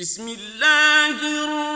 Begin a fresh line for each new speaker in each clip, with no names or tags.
بسم الله الرحمن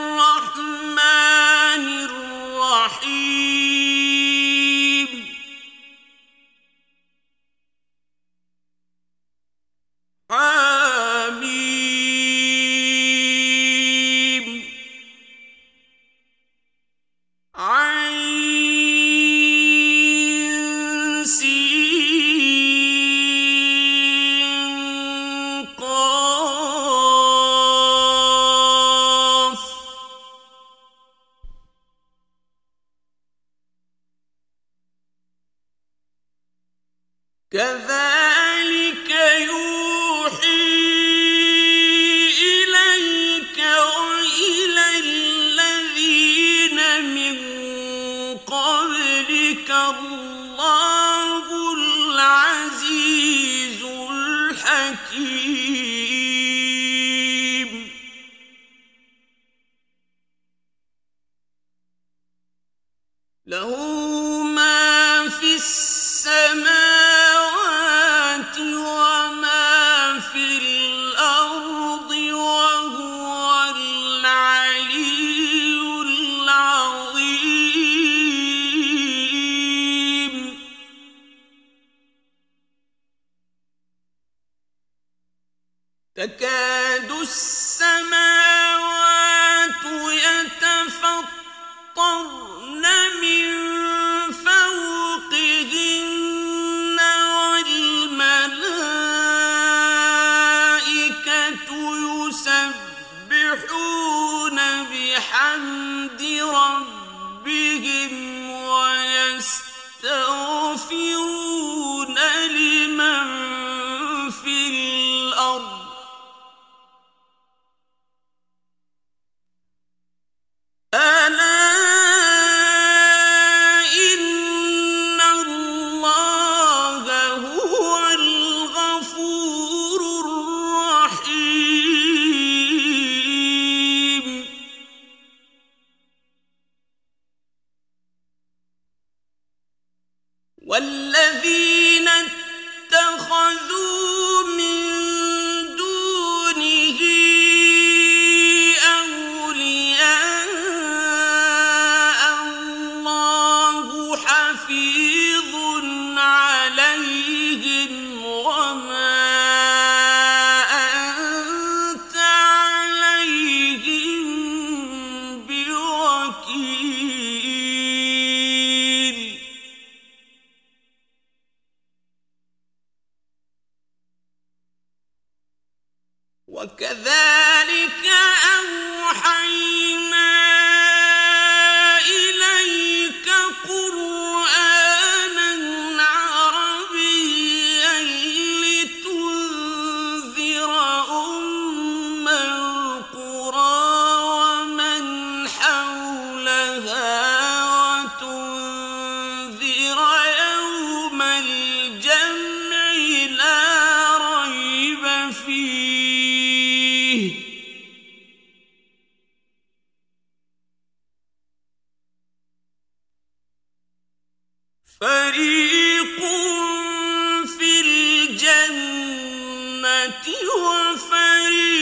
وفريق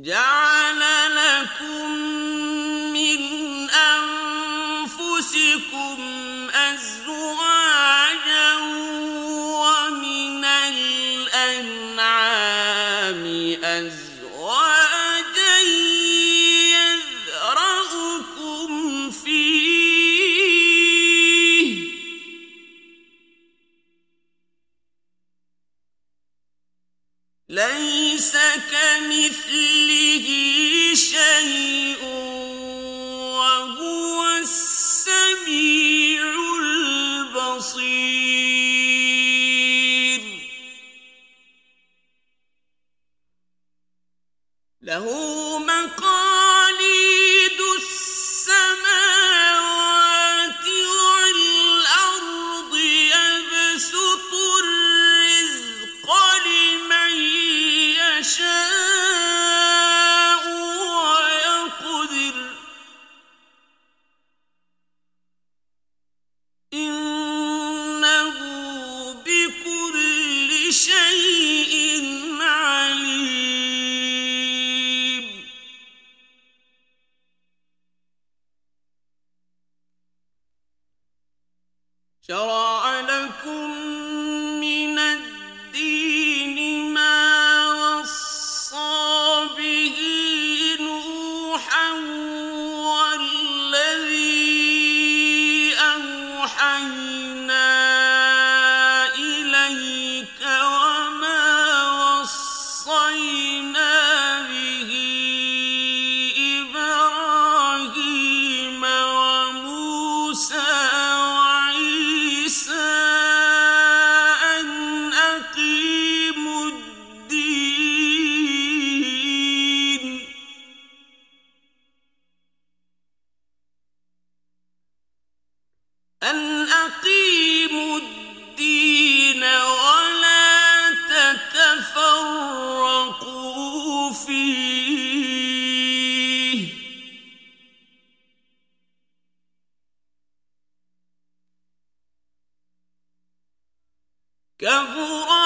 جعل كبر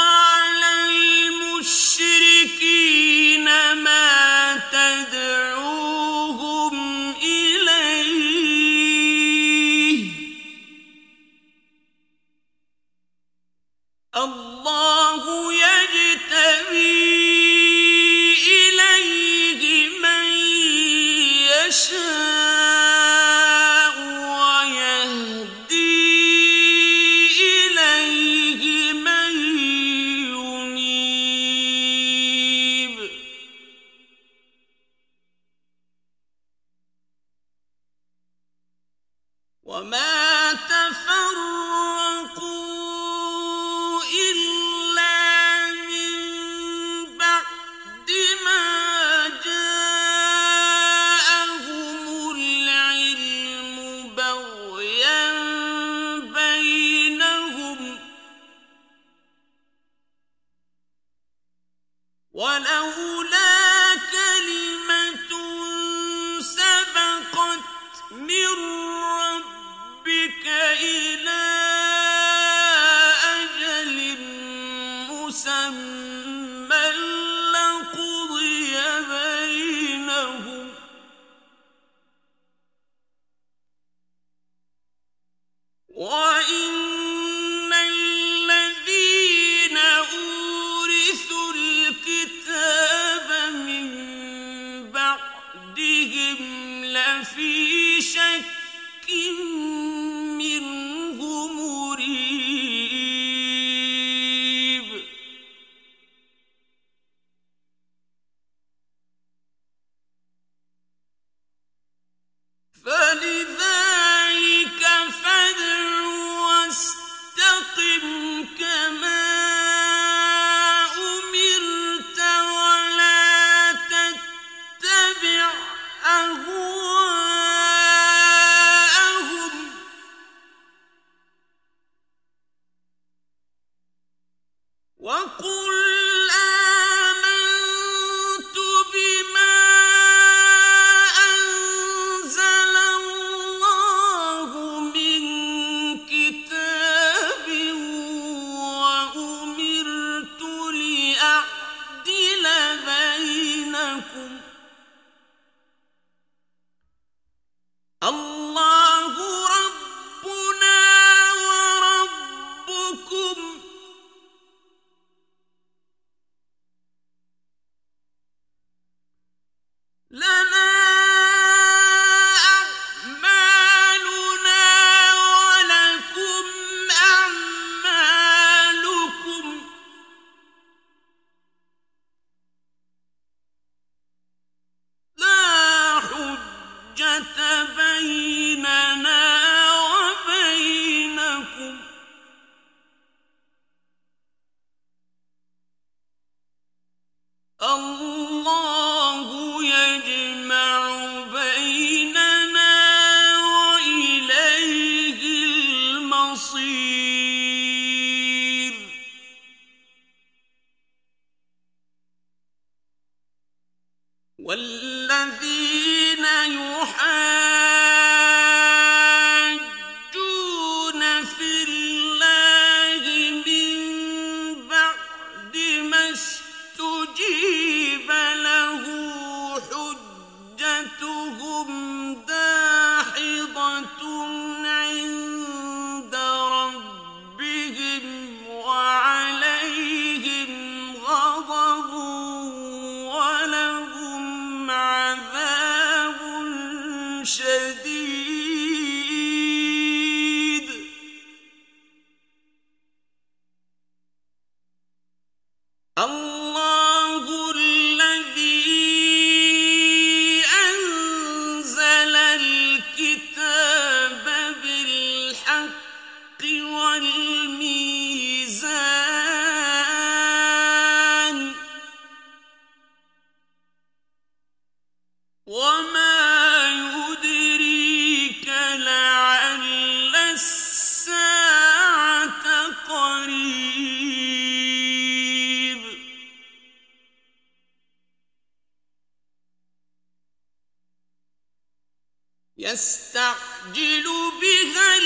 يستعجل بها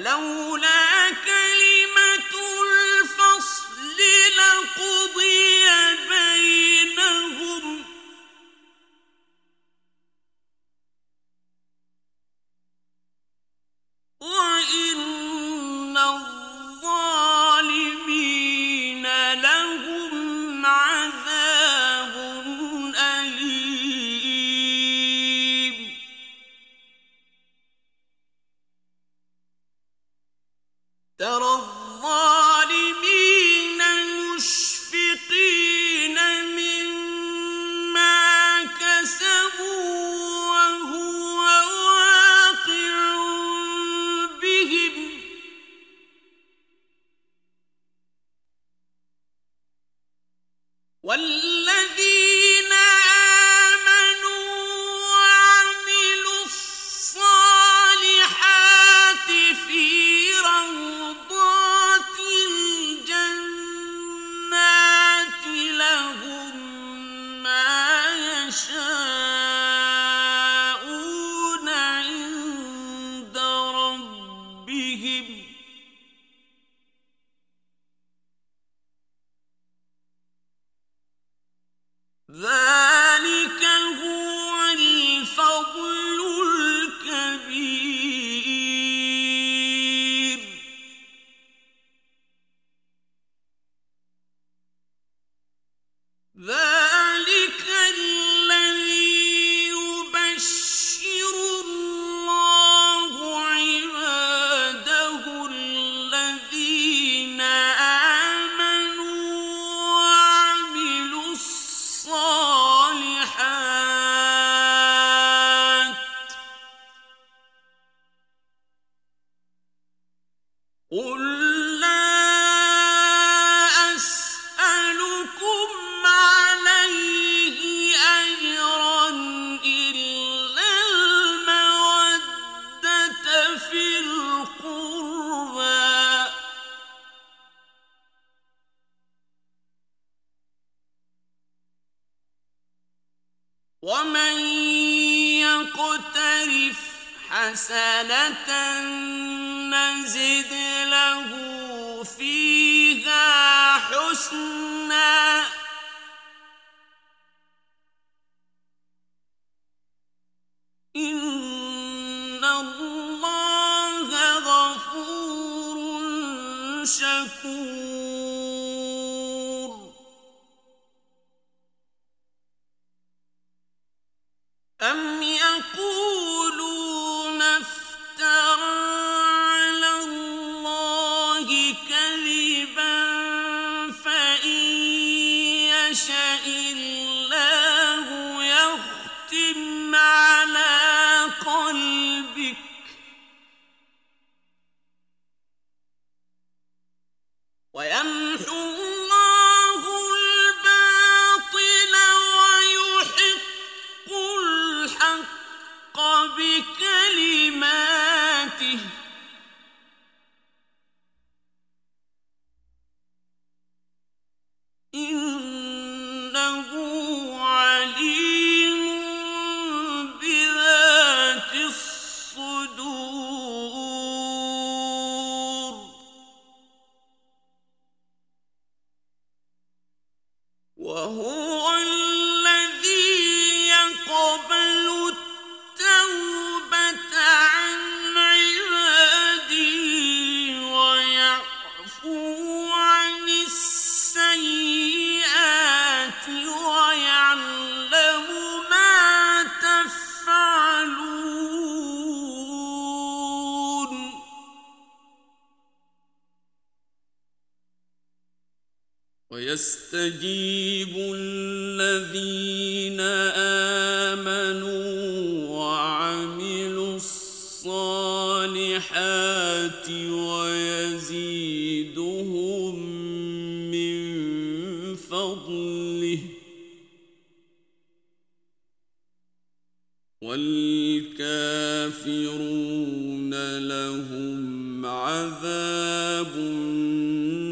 ولولا ومن يقترف حسنة نزد له فيها حسنا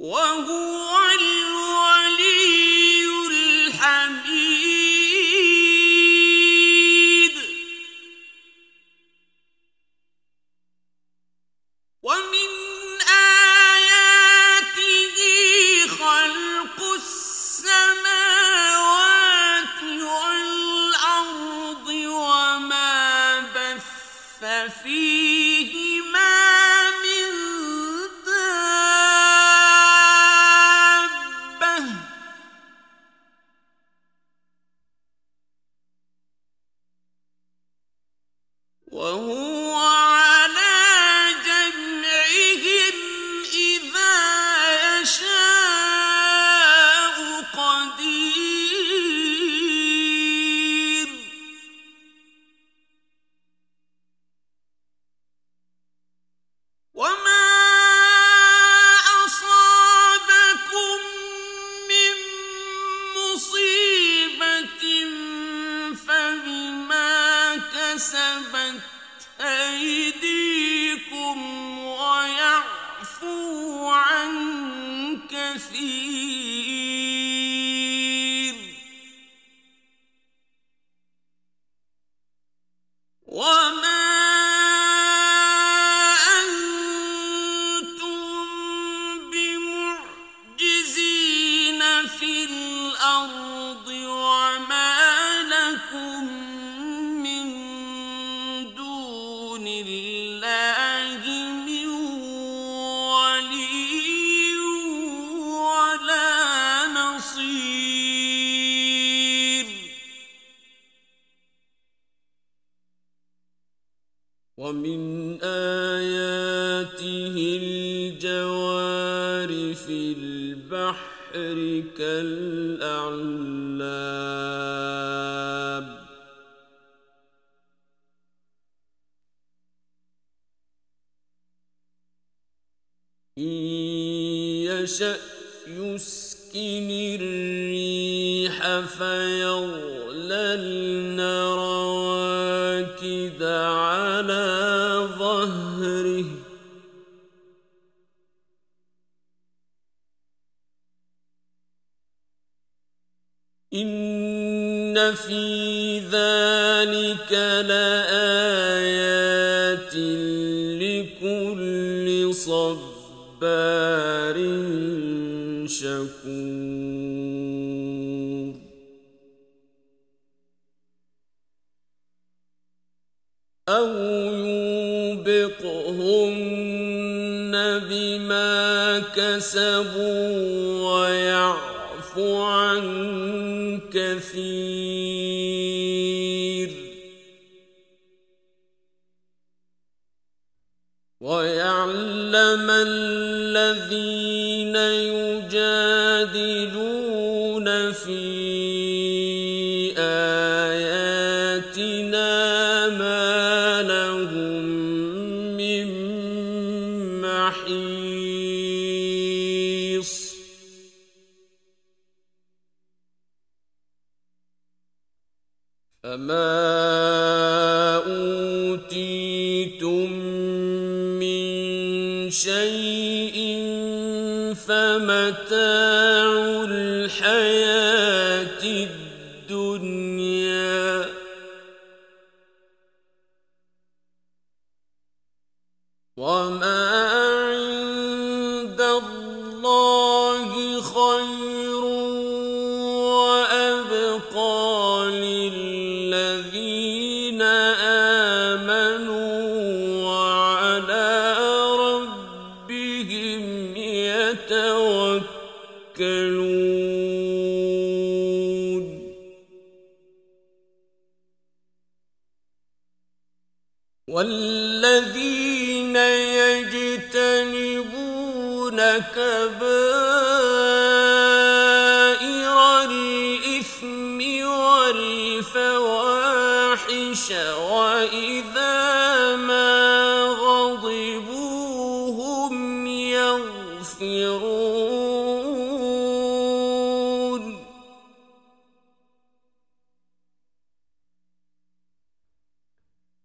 欢呼 فيه ظهره. إن في ذلك لآيات لكل صبار شكور كسبوا ويعفو عن كثير. شيء فمتاع الحياة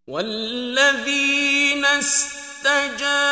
والذين استجابوا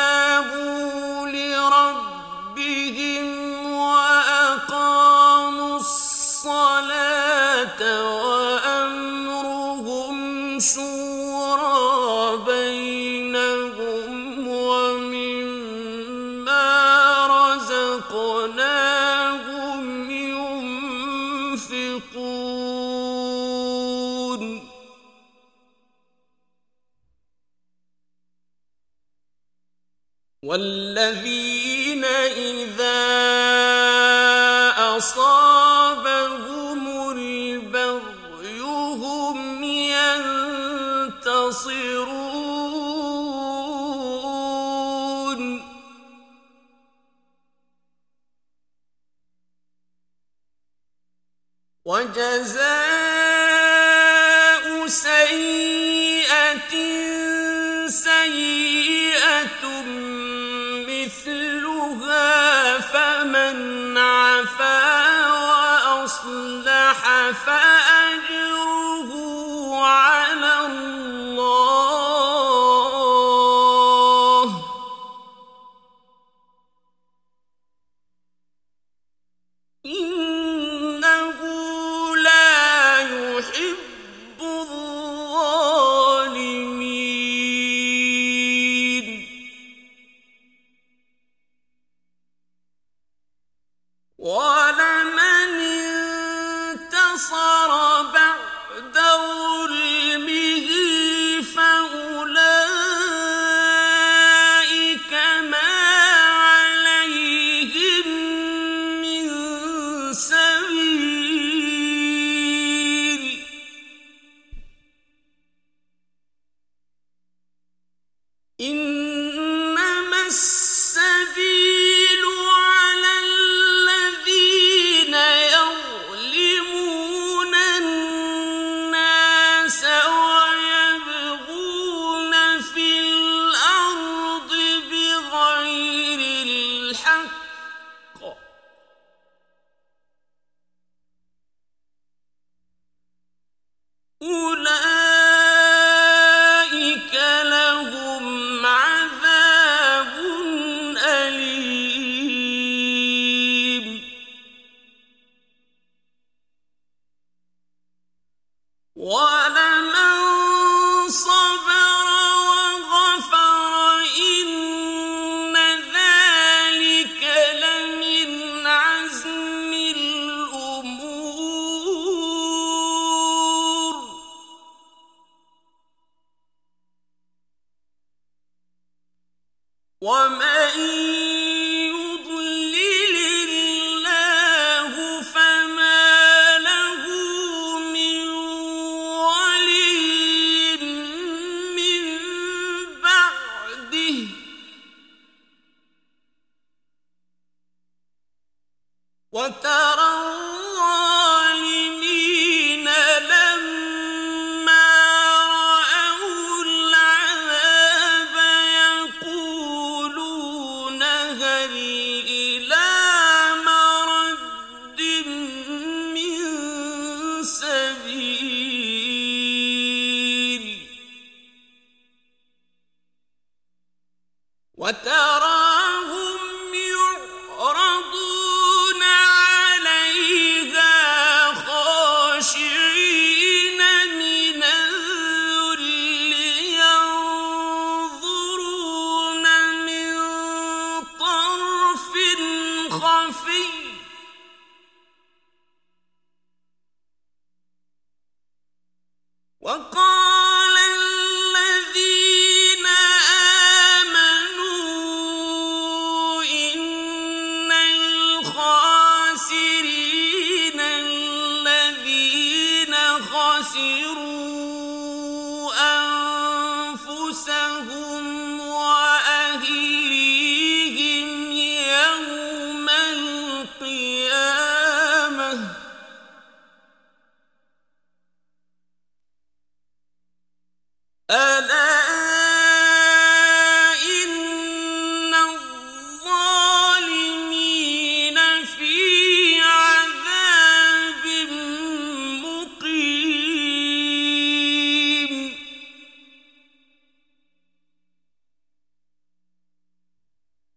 سبيل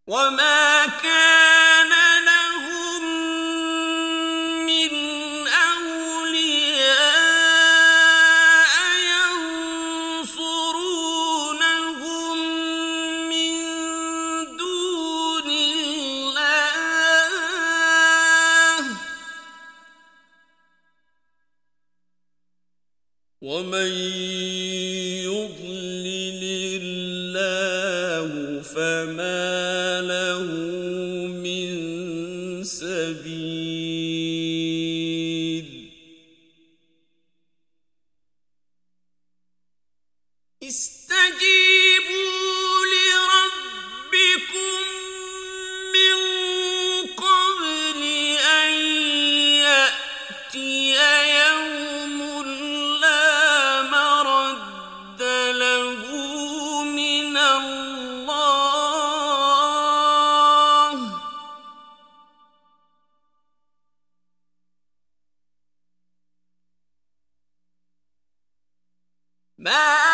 وما ما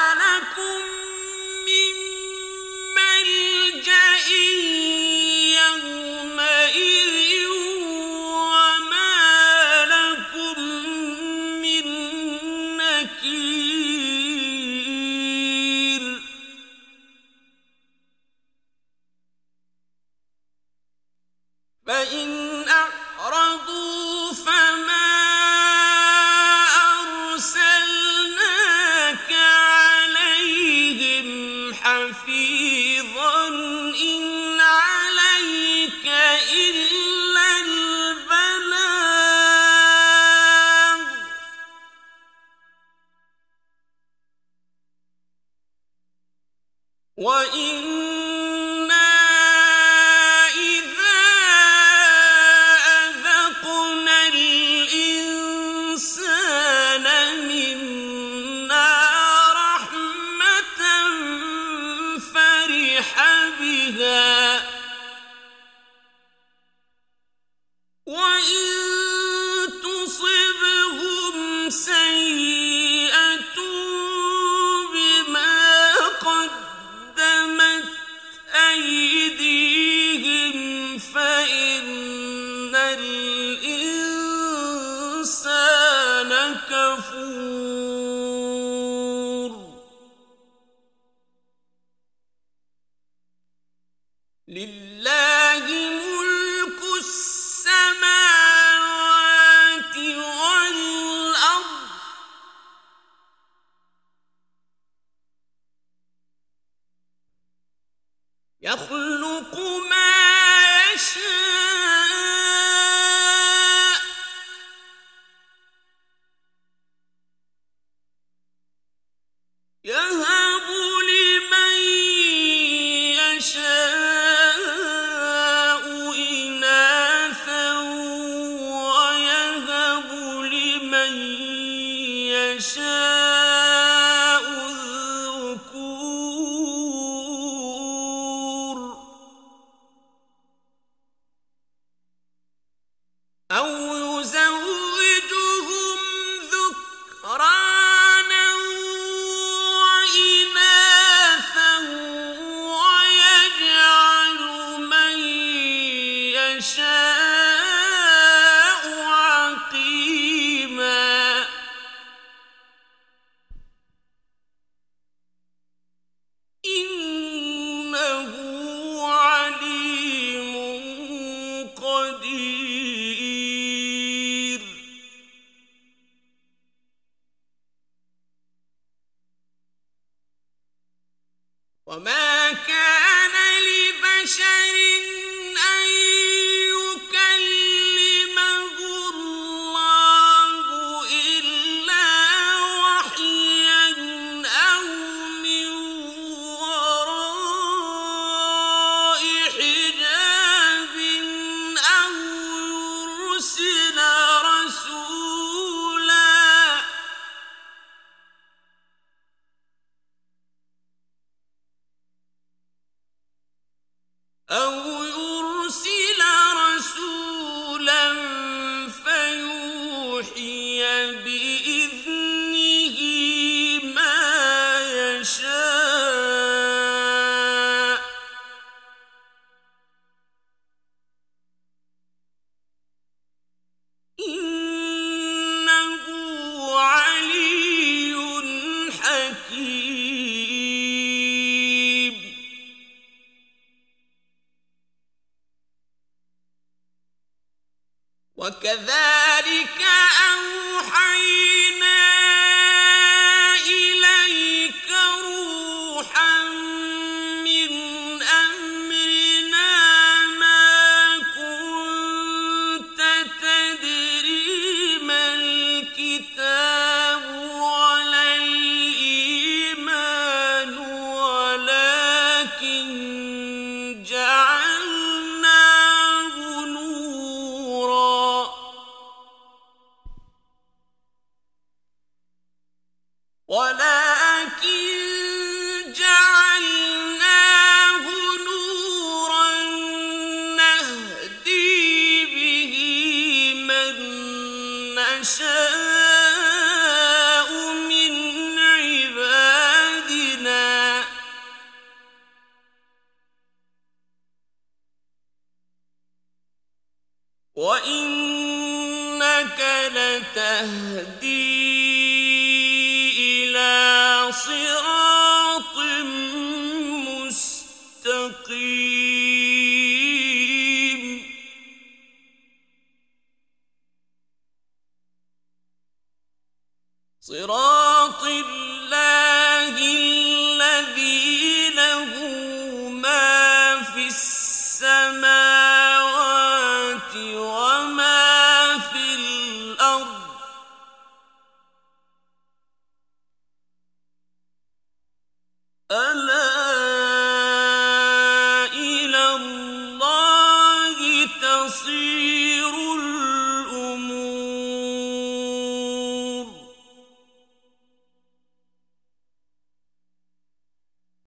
أو